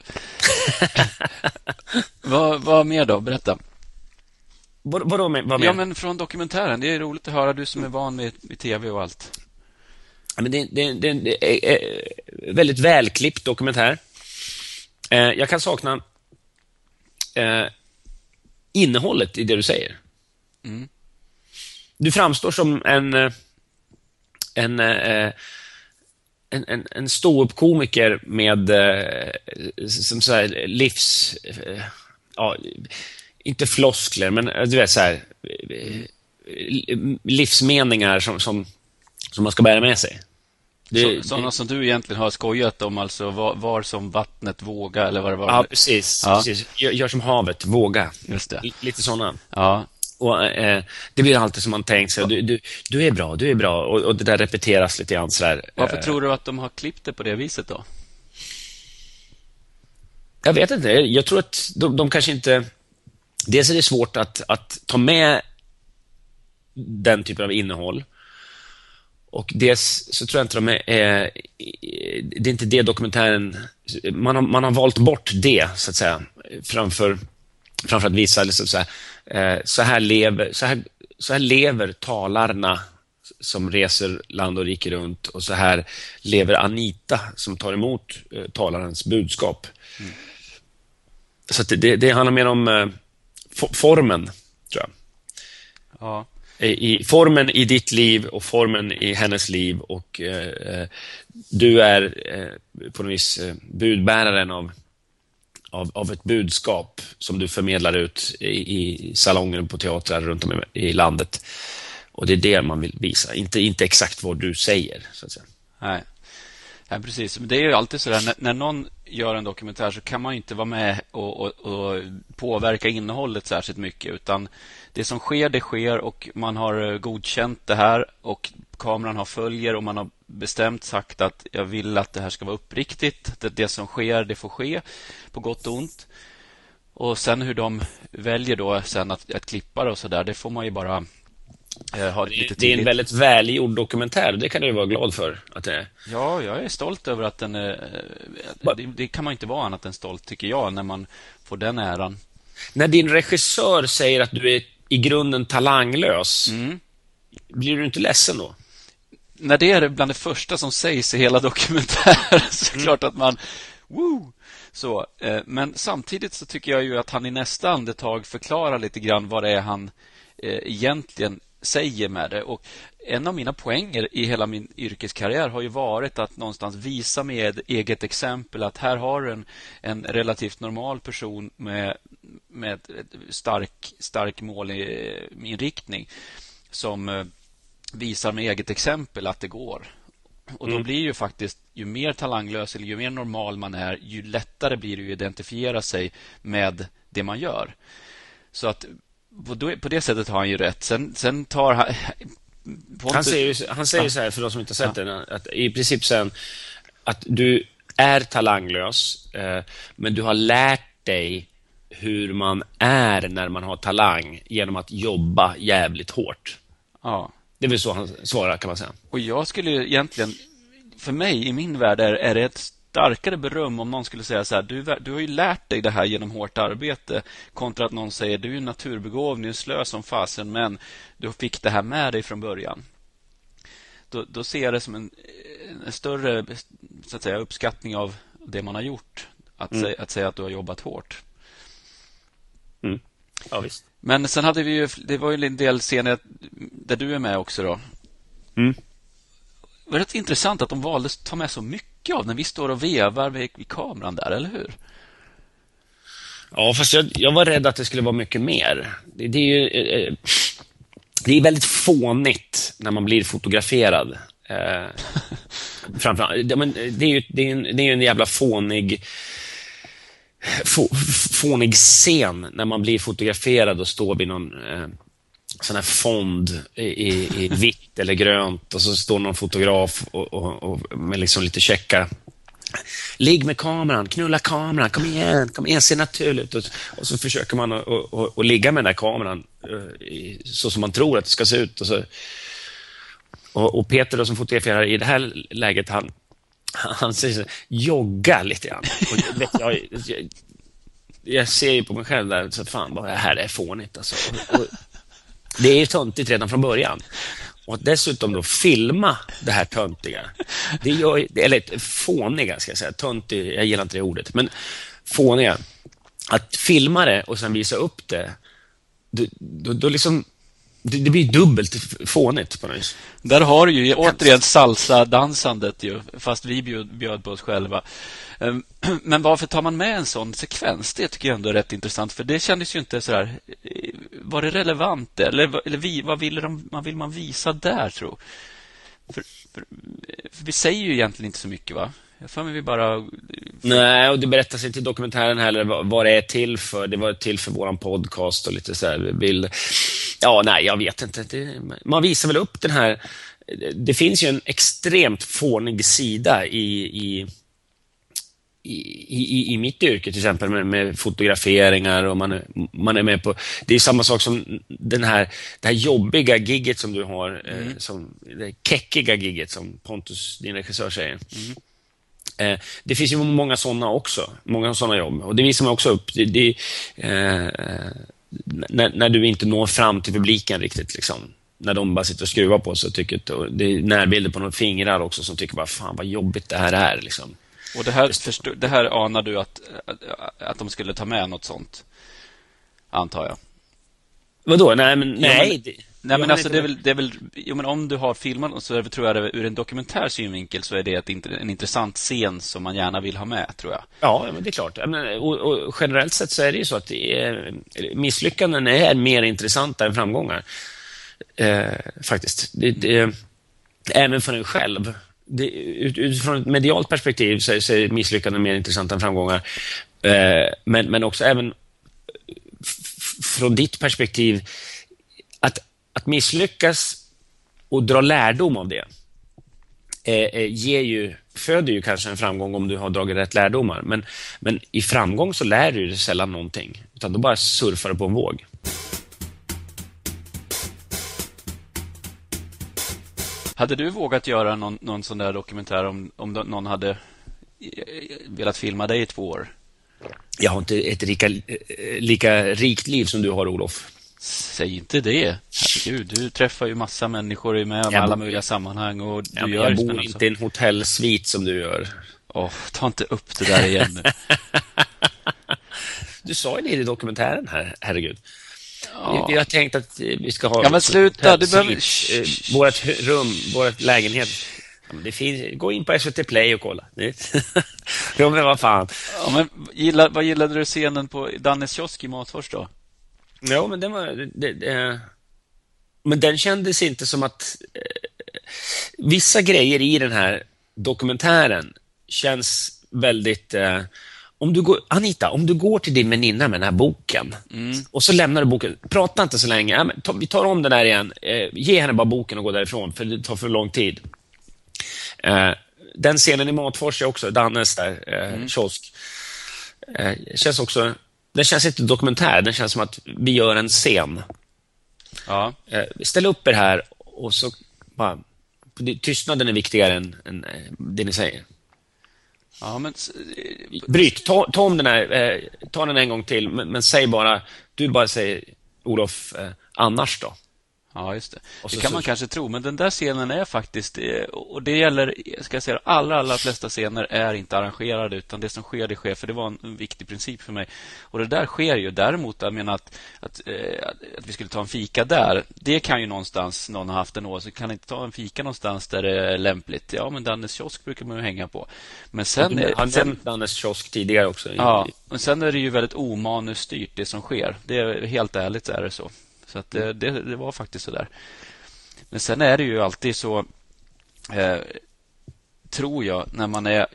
Speaker 1: vad, vad mer då? Berätta.
Speaker 2: Vad, vadå med, vad med?
Speaker 1: Ja, men från dokumentären. Det är roligt att höra. Du som är van med, med tv och allt.
Speaker 2: Men det, det, det, det är en väldigt välklippt dokumentär. Eh, jag kan sakna eh, innehållet i det du säger.
Speaker 1: Mm.
Speaker 2: Du framstår som en eh, en, en, en, en ståuppkomiker med som så här livs... Ja, inte floskler, men du vet så här livsmeningar som, som, som man ska bära med sig. Det,
Speaker 1: Så, sådana som du egentligen har skojat om, alltså var, var som vattnet våga eller vad det var.
Speaker 2: Ja, precis.
Speaker 1: Ja.
Speaker 2: precis. Gör, gör som havet, våga.
Speaker 1: Just det.
Speaker 2: L- Lite sådana.
Speaker 1: Ja,
Speaker 2: Och, eh, det blir alltid som man tänkt sig. Du, du, du är bra, du är bra. Och, och det där repeteras lite grann sådär.
Speaker 1: Varför
Speaker 2: Eh,
Speaker 1: tror du att de har klippt det på det viset då?
Speaker 2: Jag vet inte. Jag tror att de, de kanske inte... Dels är det svårt att, att ta med den typen av innehåll. Och dels så tror jag inte de är... Eh, det är inte det dokumentären... Man har, man har valt bort det, så att säga, framför, framför att visa liksom så, här, eh, så, här lever, så, här, så här lever talarna som reser land och rike runt och så här lever Anita som tar emot eh, talarens budskap. Så att det, det, handlar mer om eh, formen, tror jag.
Speaker 1: Ja.
Speaker 2: I, formen i ditt liv och formen i hennes liv och eh, eh du är eh, på något vis eh, budbäraren av, av, av ett budskap som du förmedlar ut i, i salonger på teatrar runt om i, i landet. Och det är det man vill visa, inte, inte exakt vad du säger. Så att säga.
Speaker 1: Nej. Ja, precis. Det är ju alltid så där, när, när, någon gör en dokumentär så kan man inte vara med och, och, och, påverka innehållet särskilt mycket. Utan det som sker, det sker och man har godkänt det här och kameran har följer och man har bestämt sagt att jag vill att det här ska vara uppriktigt. Det, det som sker, det får ske på gott och ont. Och sen hur de väljer då sen att, att klippa det och så där, det får man ju bara
Speaker 2: Eh, ha lite det är en väldigt välgjord dokumentär. Det kan du vara glad för att det är.
Speaker 1: Ja, jag är stolt över att den är... Det, det, kan man inte vara annat än stolt, tycker jag, när man får den äran.
Speaker 2: När din regissör säger att du är i grunden talanglös, mm. blir du inte ledsen då?
Speaker 1: När det är bland det första som sägs i hela dokumentären så är det mm. klart att man... Woo! Så, eh, men samtidigt så tycker jag ju att han i nästa andetag förklarar lite grann vad det är han eh, egentligen säger med det. Och en av mina poänger i hela min yrkeskarriär har ju varit att någonstans visa med eget exempel att här har en, en relativt normal person med, med stark, stark målinriktning som eh, visar med eget exempel att det går. Och då mm. blir ju faktiskt, ju mer talanglös eller ju mer normal man är, ju lättare blir det att identifiera sig med det man gör. Så att på, det sättet har han ju rätt. Sen, sen tar han...
Speaker 2: Pontus... Han säger, han säger så här, för de som inte har sett ja. det, att i princip sen att du är talanglös, eh, men du har lärt dig hur man är när man har talang genom att jobba jävligt hårt. Ja. Det är väl så han svarar, kan man säga.
Speaker 1: Och jag skulle egentligen, för mig, i min värld, är, är det ett starkare beröm om någon skulle säga så här, du, du har ju lärt dig det här genom hårt arbete kontra att någon säger, du är naturbegåvning, slö som fasen, men du fick det här med dig från början. Då, då ser jag det som en, en större så att säga, uppskattning av det man har gjort, att, mm. säga, att säga att du har jobbat hårt.
Speaker 2: Mm. Ja, visst.
Speaker 1: Men sen hade vi ju, det var ju en del scener där du är med också då. Mm. Det var rätt intressant att de valde att ta med så mycket av när vi står och vevar vid, vid kameran där, eller hur?
Speaker 2: Ja, fast jag, jag, var rädd att det skulle vara mycket mer. Det, det är ju... Eh, det är väldigt fånigt när man blir fotograferad. Eh, framförallt, det, men det, är ju, det, är en, det är en jävla fånig få, fånig scen när man blir fotograferad och står vid någon eh, sån här fond i, i, vitt eller grönt och så står någon fotograf och, och, och med liksom lite checka Ligg med kameran, knulla kameran, kom igen, kom igen, se naturlig ut. Och, så försöker man att ligga med den där kameran eh, så som man tror att det ska se ut. Och, så, och, och Peter då, som fotograferar i det här läget, han, han säger så, jogga lite grann. Och, vet, jag, jag, ser ju på mig själv där, så fan vad det här är fånigt alltså. Och, det är ju töntigt redan från början. Och att dessutom då filma det här töntiga, det gör, eller fåniga ska jag säga, töntig, jag gillar inte det ordet, men fåniga. Att filma det och sen visa upp det, då, då, då liksom det, det, blir dubbelt fånigt på något vis.
Speaker 1: Där har du ju återigen salsa-dansandet ju, fast vi bjöd, bjöd på oss själva. Ehm, men varför tar man med en sån sekvens? Det tycker jag ändå är rätt intressant, för det kändes ju inte sådär... Eh, var det relevant? Eller, eller vi, vad, vill de, vad vill man visa där, tro? För, för, för vi säger ju egentligen inte så mycket, va? Jag för mig vi bara...
Speaker 2: Nej, och det berättas inte i dokumentären heller vad det är till för. Det var till för våran podcast och lite så här bild. Ja, nej, jag vet inte. Det, man visar väl upp den här... Det finns ju en extremt fånig sida i, i i, i, i mitt yrke till exempel med, med, fotograferingar och man man är med på... Det är samma sak som den här, det här jobbiga gigget som du har, eh, mm. eh, som, det keckiga gigget som Pontus, din regissör, säger. Mm. Eh, det finns ju många sådana också, många sådana jobb. Och det visar man också upp. Det, det, eh, när, när, du inte når fram till publiken riktigt. Liksom. När de bara sitter och skruvar på sig. Tycker, det är närbilder på några fingrar också som tycker bara, fan vad jobbigt det här är. Liksom.
Speaker 1: Och det här, förstå, det här anar du att, att de skulle ta med något sånt? Antar jag.
Speaker 2: Vadå? Nej, men, nej. Ja, men,
Speaker 1: Nej, men alltså det är väl, det är väl jo, men om du har filmat så är det, tror jag det, ur en dokumentär synvinkel så är det ett, en intressant scen som man gärna vill ha med, tror jag.
Speaker 2: Ja, men det är klart. Och, och generellt sett så är det ju så att är, misslyckanden är mer intressanta än framgångar. Eh, faktiskt. Det, det, även för en själv. Det, utifrån ett medialt perspektiv så är, så är misslyckanden mer intressanta än framgångar. Eh, men, men också även från ditt perspektiv, att, att misslyckas och dra lärdom av det eh, eh, ger ju, föder ju kanske en framgång om du har dragit rätt lärdomar. Men, men i framgång så lär du dig sällan någonting, utan då bara surfar du på en våg.
Speaker 1: Hade du vågat göra någon, någon sån där dokumentär om, om någon hade eh, velat filma dig i två år?
Speaker 2: Jag har inte ett lika, lika rikt liv som du har, Olof.
Speaker 1: Säg inte det. Herregud, du träffar ju massa människor i med alla möjliga sammanhang. Och du
Speaker 2: ja,
Speaker 1: gör
Speaker 2: jag bor inte i en hotellsvit som du gör.
Speaker 1: Oh, ta inte upp det där igen
Speaker 2: du sa ju det i dokumentären här, herregud. Ja. Vi, har tänkt att vi ska ha...
Speaker 1: Ja, men sluta. Du behöver...
Speaker 2: Eh, vårt rum, vår lägenhet det finns, gå in på SVT Play och kolla. ja, men vad fan.
Speaker 1: Ja, men gilla, vad gillade du scenen på Dannes kiosk i Matfors då?
Speaker 2: Ja, men den var... Det, det, men den kändes inte som att... Eh, vissa grejer i den här dokumentären känns väldigt... Eh, om du går, Anita, om du går till din väninna med den här boken mm. och så lämnar du boken. Prata inte så länge. Ja, ta, vi tar om den där igen. Eh, ge henne bara boken och gå därifrån, för det tar för lång tid. Eh, den scenen i Matfors också Dannes där, eh, mm. kiosk. Eh, känns också, den känns inte dokumentär, den känns som att vi gör en scen.
Speaker 1: Ja.
Speaker 2: Eh, ställ upp er här och så bara, tystnaden är viktigare än, än eh, det ni säger.
Speaker 1: Ja, men...
Speaker 2: Bryt, ta, ta om den här, eh, ta den en gång till, men, men, säg bara, du bara säger Olof, eh, annars då?
Speaker 1: Ja, just det. Och det kan man kanske tro, men den där scenen är faktiskt, eh, och det gäller, ska jag säga, allra, allra flesta scener är inte arrangerade, utan det som sker, det sker, för det var en, viktig princip för mig. Och det där sker ju. Däremot, jag menar att, att, eh, att vi skulle ta en fika där, det kan ju någonstans någon ha haft en åsikt. Kan inte ta en fika någonstans där det är lämpligt? Ja, men Dannes kiosk brukar man ju hänga på. Men sen...
Speaker 2: Du, han nämnt Dannes kiosk tidigare också.
Speaker 1: Ja, men sen är det ju väldigt omanusstyrt, det som sker. Det är helt ärligt så är det så. Så att det, det, det, var faktiskt så där. Men sen är det ju alltid så, eh, tror jag, när man är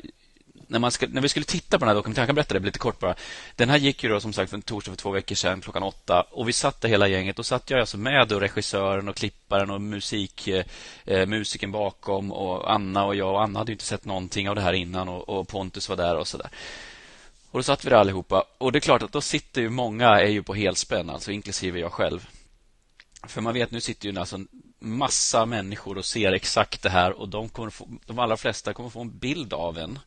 Speaker 1: när, man ska, när vi skulle titta på den här dokumentären, jag kan berätta det lite kort bara. Den här gick ju då som sagt en torsdag för två veckor sedan klockan åtta och vi satt där hela gänget. och satt jag alltså med då regissören och klipparen och musik, eh, eh musiken bakom och Anna och jag. Och Anna hade inte sett någonting av det här innan och, och Pontus var där och så där. Och då satt vi där allihopa och det är klart att då sitter ju många är ju på helspänn, alltså inklusive jag själv. För man vet, nu sitter ju alltså en massa människor och ser exakt det här och de, kommer få, de allra flesta kommer få en bild av en.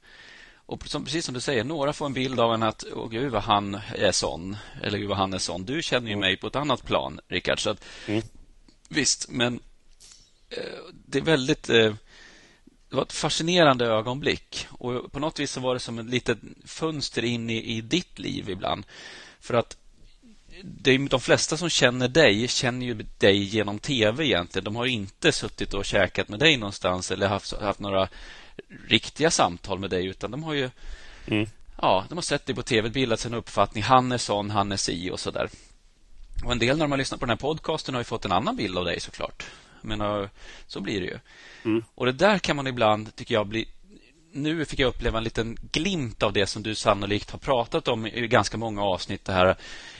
Speaker 1: Och som, precis som du säger, några får en bild av en att åh gud vad han är sån, eller gud vad han är sån. Du känner ju mig på ett annat plan, Rickard. Så att, mm. Visst, men eh, det är väldigt... Eh, det var ett fascinerande ögonblick. Och På något vis så var det som ett litet fönster in i, i ditt liv ibland. För att det är de flesta som känner dig känner ju dig genom tv egentligen. De har inte suttit och käkat med dig någonstans eller haft, haft några riktiga samtal med dig utan de har ju mm. ja, de har sett dig på tv, bildat sig en uppfattning. Han är sån, han är si och så där. Och en del när de har lyssnat på den här podcasten har ju fått en annan bild av dig såklart. Men så blir det ju. Mm. Och det där kan man ibland, tycker jag, bli nu fick jag uppleva en liten glimt av det som du sannolikt har pratat om i ganska många avsnitt. Det här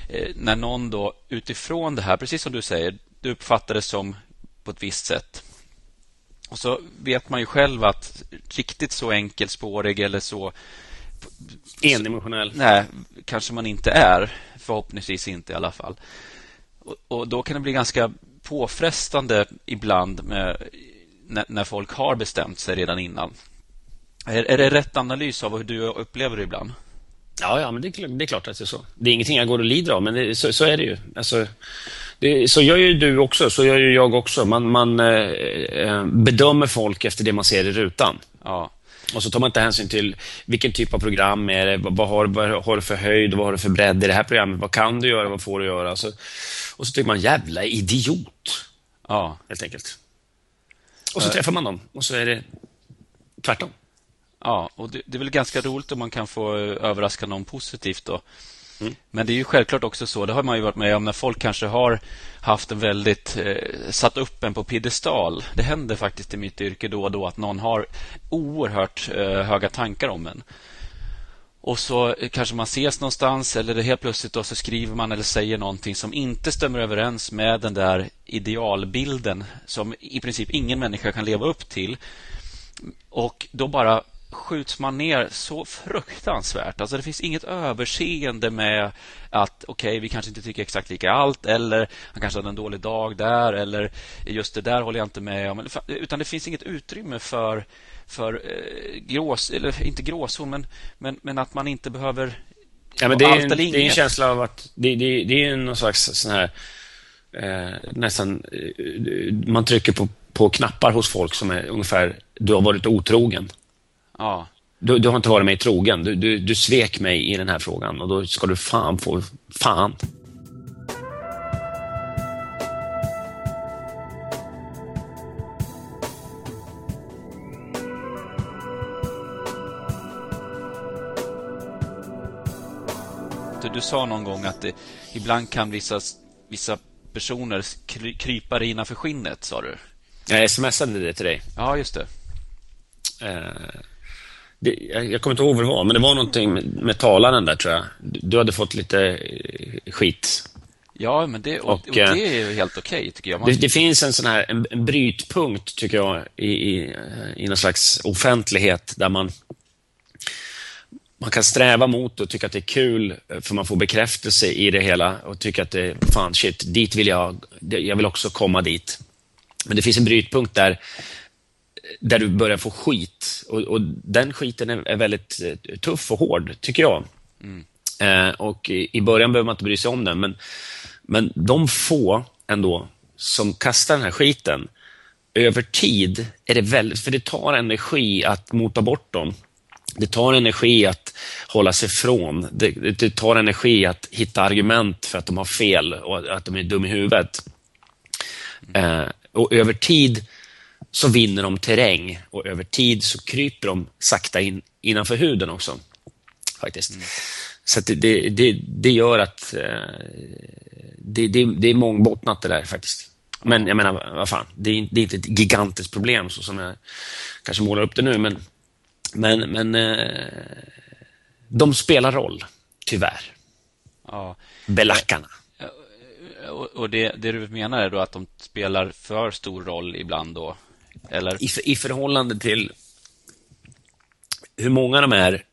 Speaker 1: Eh, när någon då utifrån det här, precis som du säger, du uppfattar det som på ett visst sätt. Och så vet man ju själv att riktigt så enkelspårig eller så...
Speaker 2: Endimensionell.
Speaker 1: Nej, kanske man inte är. Förhoppningsvis inte i alla fall. Och, och då kan det bli ganska påfrestande ibland med, när, när, folk har bestämt sig redan innan. Är, är det rätt analys av hur du upplever det ibland?
Speaker 2: Ja, ja men det är, det är klart att det är så. Det är ingenting jag går och lider av, men det, så, så, är det ju. Alltså, det, så gör ju du också, så gör ju jag också. Man, man eh, eh, bedömer folk efter det man ser i rutan.
Speaker 1: Ja.
Speaker 2: Och så tar man inte hänsyn till vilken typ av program är det, vad har, vad har du för höjd, vad har du för bredd i det här programmet, vad kan du göra, vad får du göra? Så, och så tycker man, jävla idiot.
Speaker 1: Ja.
Speaker 2: Helt enkelt. Och så träffar man dem och så är det tvärtom.
Speaker 1: Ja, och det, det är väl ganska roligt om man kan få eh, överraska någon positivt då. Men det är ju självklart också så, det har man ju varit med om när folk kanske har haft en väldigt, eh, satt upp en på piedestal. Det händer faktiskt i mitt yrke då och då att någon har oerhört eh, höga tankar om en. Och så eh, kanske man ses någonstans eller det helt plötsligt då så skriver man eller säger någonting som inte stämmer överens med den där idealbilden som i princip ingen människa kan leva upp till. Och då bara skjuts man ner så fruktansvärt. Alltså det finns inget överseende med att okej, okay, vi kanske inte tycker exakt lika allt eller han kanske hade en dålig dag där eller just det där håller jag inte med om. Utan det finns inget utrymme för, för eh, grås, eller inte gråzon, men, men, men att man inte behöver
Speaker 2: ja, men det, är en, det är en känsla av att det, det, det är någon slags sån här eh, nästan eh, man trycker på, på knappar hos folk som är ungefär du har varit otrogen.
Speaker 1: Ja.
Speaker 2: Du, du har inte varit mig trogen. Du, du, du svek mig i den här frågan och då ska du fan få... Fan.
Speaker 1: Du, sa någon gång att det, ibland kan vissa, vissa personer kry, krypa dig innanför skinnet, sa du.
Speaker 2: Jag smsade det till dig.
Speaker 1: Ja, just det.
Speaker 2: Eh, det, jag kommer inte ihåg vad det var, men det var någonting med, talaren där, tror jag. Du hade fått lite eh, skit.
Speaker 1: Ja, men det, och, och, och det är ju helt okej, okay, tycker jag.
Speaker 2: Man... Det, det, finns en sån här en, en brytpunkt, tycker jag, i, i, i någon slags offentlighet där man man kan sträva mot och tycka att det är kul för man får bekräftelse i det hela och tycka att det är fan shit, dit vill jag, jag vill också komma dit. Men det finns en brytpunkt där där du börjar få skit. Och, och den skiten är, är, väldigt eh, tuff och hård, tycker jag. Mm. Eh, och i, i, början behöver man inte bry sig om den, men, men de få ändå som kastar den här skiten, över tid är det väldigt, för det tar energi att mota bort dem. Det tar energi att hålla sig ifrån. Det, det, tar energi att hitta argument för att de har fel och att de är dum i huvudet. Mm. Eh, och över tid så vinner de terräng och över tid så kryper de sakta in innanför huden också. Faktiskt. Mm. Så det, det, det, gör att eh, det, det, det är mångbottnat det där faktiskt. Men jag menar, vad fan, det är, det är inte ett gigantiskt problem så som jag kanske målar upp det nu, men, men, men eh, de spelar roll, tyvärr.
Speaker 1: Ja.
Speaker 2: Belackarna.
Speaker 1: Och det, det du menar är då att de spelar för stor roll ibland då? Eller?
Speaker 2: I, I förhållande till hur många de är.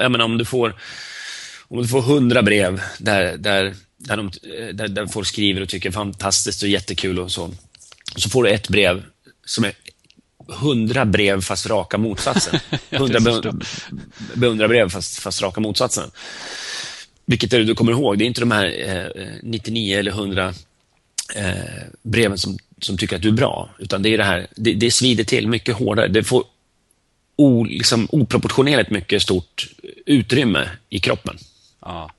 Speaker 2: Jag menar, om du får om du får hundra brev där, där, där, de, där, där folk skriver och tycker fantastiskt och jättekul och så. Så får du ett brev som är hundra brev fast raka motsatsen. Hundra beundrarbrev fast, fast raka motsatsen. Vilket är det du kommer ihåg? Det är inte de här eh, 99 eller 100 eh, breven som, som tycker att du är bra, utan det är det här, det, det svider till mycket hårdare. Det får o, liksom, oproportionerligt mycket stort utrymme i kroppen.
Speaker 1: Ja.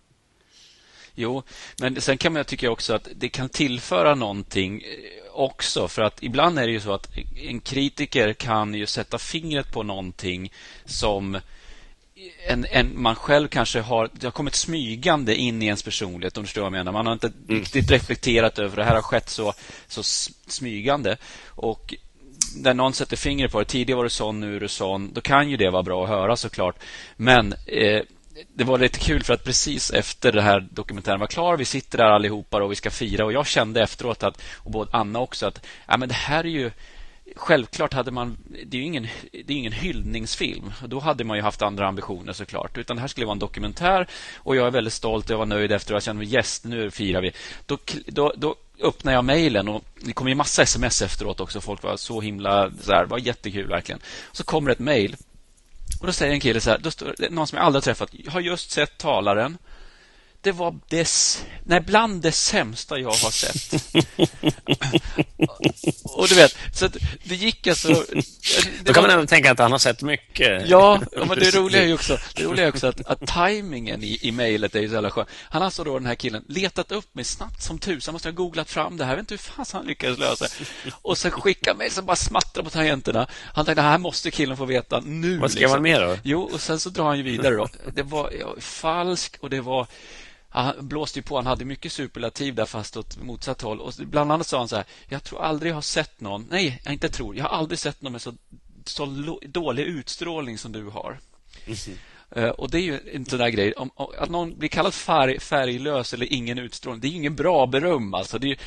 Speaker 1: Jo, men sen kan man tycka också att det kan tillföra någonting eh, också. För att ibland är det ju så att en kritiker kan ju sätta fingret på någonting som en, en, man själv kanske har, det har kommit smygande in i ens personlighet, om du förstår vad jag menar. Man har inte mm. riktigt reflekterat över det här har skett så, så smygande. Och när någon sätter fingret på det, tidigare var du sån, nu är du sån, då kan ju det vara bra att höra såklart. Men eh, det var lite kul för att precis efter det här dokumentären var klar, vi sitter där allihopa och vi ska fira och jag kände efteråt att, och både Anna också, att ja, men det här är ju Självklart hade man... Det är ju ingen, det är ingen hyllningsfilm. Då hade man ju haft andra ambitioner såklart. Utan det här skulle vara en dokumentär och jag är väldigt stolt. Jag var nöjd efter och jag kände mig yes, nu firar vi. Då, då, då öppnade jag mejlen och det kom ju massa sms efteråt också. Folk var så himla... Så här, det var jättekul verkligen. Så kommer ett mejl och då säger en kille så här, då står, någon som jag aldrig träffat, jag har just sett talaren det var det, nej, bland det sämsta jag har sett. och du vet, så det gick alltså... Det
Speaker 2: Då kan
Speaker 1: var-
Speaker 2: man ändå tänka att han har sett mycket.
Speaker 1: Ja, men det roliga är ju också, det roliga är också att, att tajmingen i, i mejlet är ju så jävla skön. Han har alltså då, den här killen, letat upp mig snabbt som tusan. Måste ha googlat fram det här. Jag vet inte hur fan han lyckades lösa. Och sen skickar mejl som bara smattrar på tangenterna. Han tänkte, här måste killen få veta nu. liksom.
Speaker 2: Vad skrev han mer då?
Speaker 1: Jo, och sen så drar han ju vidare då. Det var ja, falsk och det var han blåste ju på. Han hade mycket superlativ där fast åt motsatt håll. Och bland annat sa han så här. Jag tror aldrig jag har sett någon. Nej, jag inte tror. Jag har aldrig sett någon med så, så dålig utstrålning som du har. Eh, och det är ju en sån där grej. Om, om, att någon blir kallad färg, färglös eller ingen utstrålning, det är ju ingen bra beröm. Alltså. Det är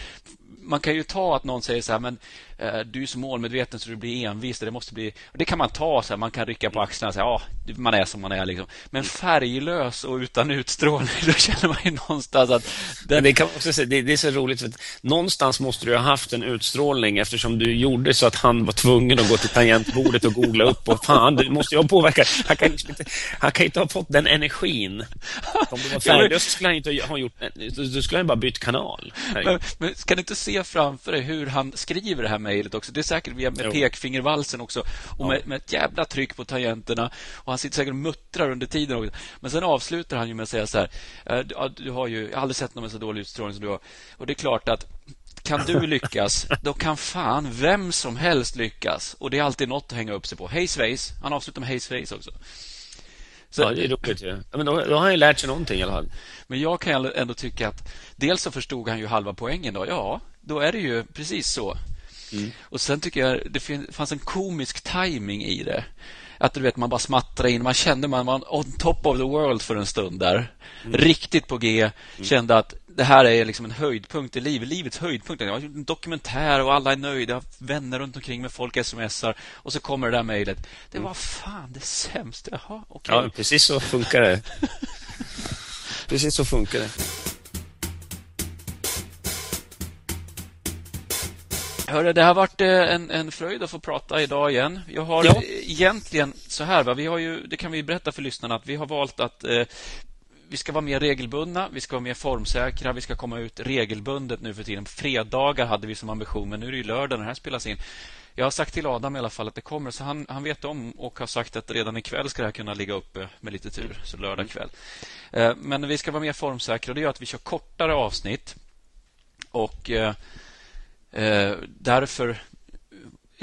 Speaker 1: man kan ju ta att någon säger så här, men eh, du är så målmedveten så du blir envis. Det måste bli... Det kan man ta, så här, man kan rycka på axlarna och säga, ja, man är som man är. Liksom. Men färglös och utan utstrålning, då känner man ju någonstans att... Den,
Speaker 2: det, kan också säga, det, det är så roligt, för att någonstans måste du ha haft en utstrålning eftersom du gjorde så att han var tvungen att gå till tangentbordet och googla upp och fan, du måste ju ha påverkat. Han kan, ju inte, han kan inte ha fått den energin. Om det var färglös skulle han inte ha gjort, då skulle han bara bytt kanal.
Speaker 1: men, men ska du inte se framför dig hur han skriver det här mejlet också? Det är säkert via med
Speaker 2: Jo.
Speaker 1: pekfingervalsen också och med, med ett jävla tryck på tangenterna. Och Han sitter säkert och muttrar under tiden också. Men sen avslutar han ju med att säga så här. "Eh, Du, ja, du har ju jag har aldrig sett någon med så dålig utstrålning som du har. Och det är klart att kan du lyckas, då kan fan vem som helst lyckas. Och det är alltid något att hänga upp sig på. Hej svejs. Han avslutar med hej svejs också. Så,
Speaker 2: Ja, det är roligt ju. Ja, men då, då har han ju lärt sig någonting i alla fall.
Speaker 1: men jag kan ändå- tycka att dels så förstod han ju halva poängen då. Ja, då är det ju precis så. Och sen tycker jag det fanns en komisk timing i det. Att du vet, man bara smattrade in. Man kände man var on top of the world för en stund där. Riktigt på G. Kände att det här är liksom en höjdpunkt i livet. Livets höjdpunkt. Jag har gjort en dokumentär och alla är nöjda. Jag har vänner runt omkring mig. Folk smsar. Och så kommer det där mejlet. Det var fan det sämsta. Jaha, okej.
Speaker 2: Ja, precis så funkar det. Precis så funkar det.
Speaker 1: Hörru, det har varit eh, en, en fröjd att få prata idag igen. Jag har
Speaker 2: Ja.
Speaker 1: egentligen så här, va? Vi har ju, det kan vi berätta för lyssnarna, att vi har valt att eh, vi ska vara mer regelbundna, vi ska vara mer formsäkra, vi ska komma ut regelbundet nu för tiden. Fredagar hade vi som ambition, men nu är det ju lördag när det här spelas in. Jag har sagt till Adam i alla fall att det kommer, så han, han vet om och har sagt att redan ikväll ska det här kunna ligga uppe med lite tur, så lördag kväll. Eh, men vi ska vara mer formsäkra och det gör att vi kör kortare avsnitt. Och eh, eh, därför...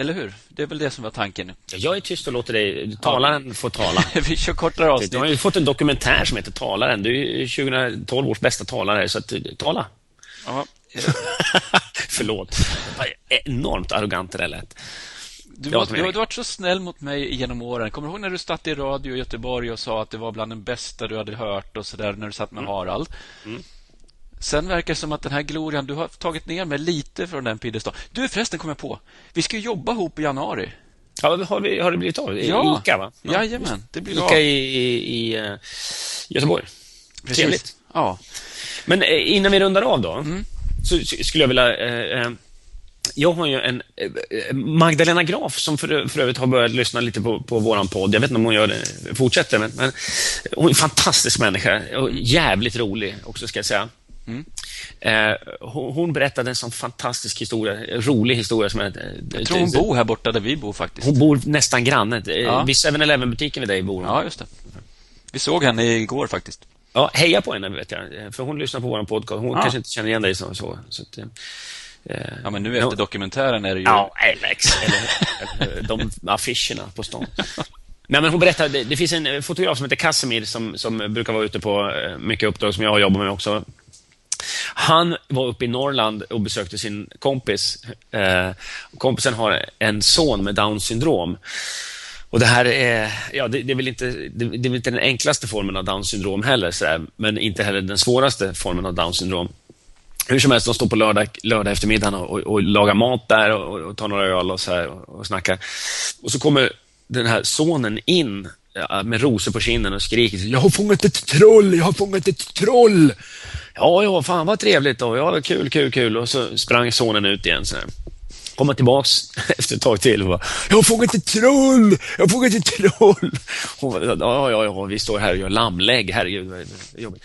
Speaker 1: Eller hur? Det är väl det som var tanken.
Speaker 2: Jag är tyst och låter dig, talaren få tala.
Speaker 1: vi kör kortare avsnitt.
Speaker 2: Du har ju fått en dokumentär som heter Talaren. Du är ju 2012 års bästa talare, så att, tala.
Speaker 1: Ja,
Speaker 2: Förlåt. Enormt arrogant det där lät.
Speaker 1: Du,
Speaker 2: Ja,
Speaker 1: var, du, har- varit så snäll mot mig genom åren. Kommer du ihåg när du satt i radio i Göteborg och sa att det var bland den bästa du hade hört och så där när du satt med Harald? Sen verkar det som att den här glorian, du har tagit ner mig lite från den piedestal. Du förresten kom jag på, vi ska jobba ihop i januari.
Speaker 2: Ja, har, vi, har det blivit av?
Speaker 1: Ja.
Speaker 2: Ica, va?
Speaker 1: Jajamän, det blir
Speaker 2: Ica
Speaker 1: bra.
Speaker 2: i, i, i eh, Göteborg.
Speaker 1: Precis.
Speaker 2: Trevligt.
Speaker 1: Ja.
Speaker 2: Men eh, innan vi rundar av då,
Speaker 1: Mm.
Speaker 2: så skulle jag vilja... Eh, eh, jag har ju en Magdalena Graf som för, för övrigt har börjat lyssna lite på, på våran podd. Jag vet inte om hon gör det, fortsätter, men, men hon är en fantastisk människa och jävligt rolig också, ska jag säga.
Speaker 1: Mm.
Speaker 2: Eh, hon, hon berättade en sån fantastisk historia, rolig historia. Som
Speaker 1: Jag tror hon bor här borta där vi bor faktiskt.
Speaker 2: Hon bor nästan granne.
Speaker 1: Ja.
Speaker 2: Ja. Vid 7-Eleven-butiken vid dig bor hon.
Speaker 1: Ja, just det. Vi såg henne igår faktiskt.
Speaker 2: Ja, heja på henne, vet jag. Eh, För hon lyssnar på vår podcast. Hon
Speaker 1: Ja.
Speaker 2: kanske inte känner igen dig så. så, så att, eh,
Speaker 1: Ja, men nu efter dokumentären är det ju...
Speaker 2: Ja, Alex. Eller, de affischerna på stan. Nej, men hon berättade, det, det finns en eh, fotograf som heter Casimir som, som brukar vara ute på eh, mycket uppdrag som jag har jobbat med också. Han var uppe i Norrland och besökte sin kompis. Eh, kompisen har en son med Downs syndrom. Och det här är, ja, det, det, är väl inte, det, det är väl inte den enklaste formen av Downs syndrom heller, sådär, men inte heller den svåraste formen av Downs syndrom. Hur som helst, de står på lördag, lördag eftermiddag och, och, och lagar mat där och, och tar några öl och, så här och, och snackar. Och så kommer den här sonen in ja, med rosor på kinden och skriker Jag har fångat ett troll! Jag har fångat ett troll! Ja, ja, fan vad trevligt då. Ja, kul, kul, kul. Och så sprang sonen ut igen. Så här. Tillbaks efter ett tag till och bara Jag har fångat ett troll! Jag har fångat ett troll! Hon bara, ja, ja, ja, vi står här och gör lammlägg. Herregud, vad jobbigt.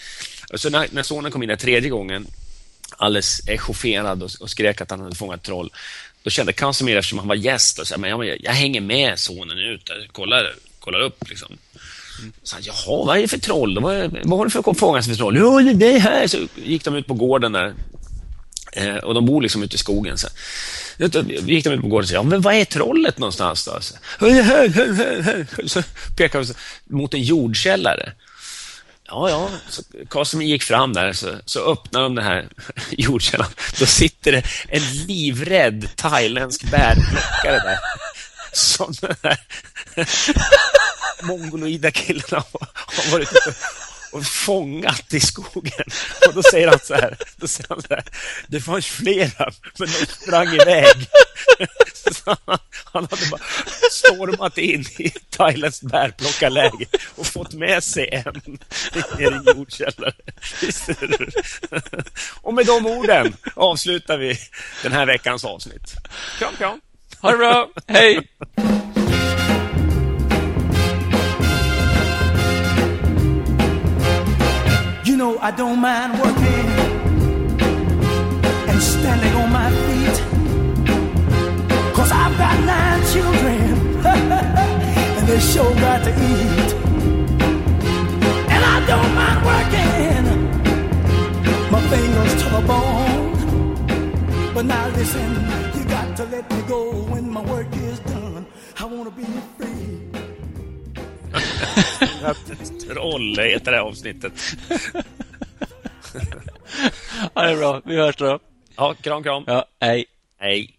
Speaker 2: Och så när, när sonen kom in där tredje gången alldeles echaufferad och, och skrek att han hade fångat troll. då kände Casimir, eftersom han var gäst, och så, men jag, jag hänger med sonen ut, kollar, kollar upp liksom. Så han, Jaha, vad är det för troll? Vad, vad har du för fångas för troll? Jo, det är här. Så gick de ut på gården där. Eh, och de bor liksom ute i skogen. Så gick de ut på gården och sa, ja, men vad är trollet någonstans då? Så, så pekade de mot en jordkällare. Ja, ja. Så Casimir gick fram där, så, så öppnar de den här jordkällan. Då sitter det en livrädd thailändsk bärplockare där. Som den här mongoloida killarna har varit ute och fångat i skogen. Och då säger han så här, då säger han så här det fanns flera, men de sprang iväg. Så han, han hade bara stormat in i Thailands bärplockarläge och fått med sig en ner i jordkällare. Och med de orden avslutar vi den här veckans avsnitt. Kram, kram!
Speaker 1: Ha det bra! Hej!
Speaker 3: I don't mind working and standing on my feet. Cause I've got nine children and they sure got to eat. And I don't mind working my fingers to the bone. But now listen, you got to let me go when my work is done. I wanna be free.
Speaker 2: Troll heter det här avsnittet.
Speaker 1: Ha det bra. Vi hörs då.
Speaker 2: Ja, kram, kram.
Speaker 1: Ja, hej.
Speaker 2: Hej.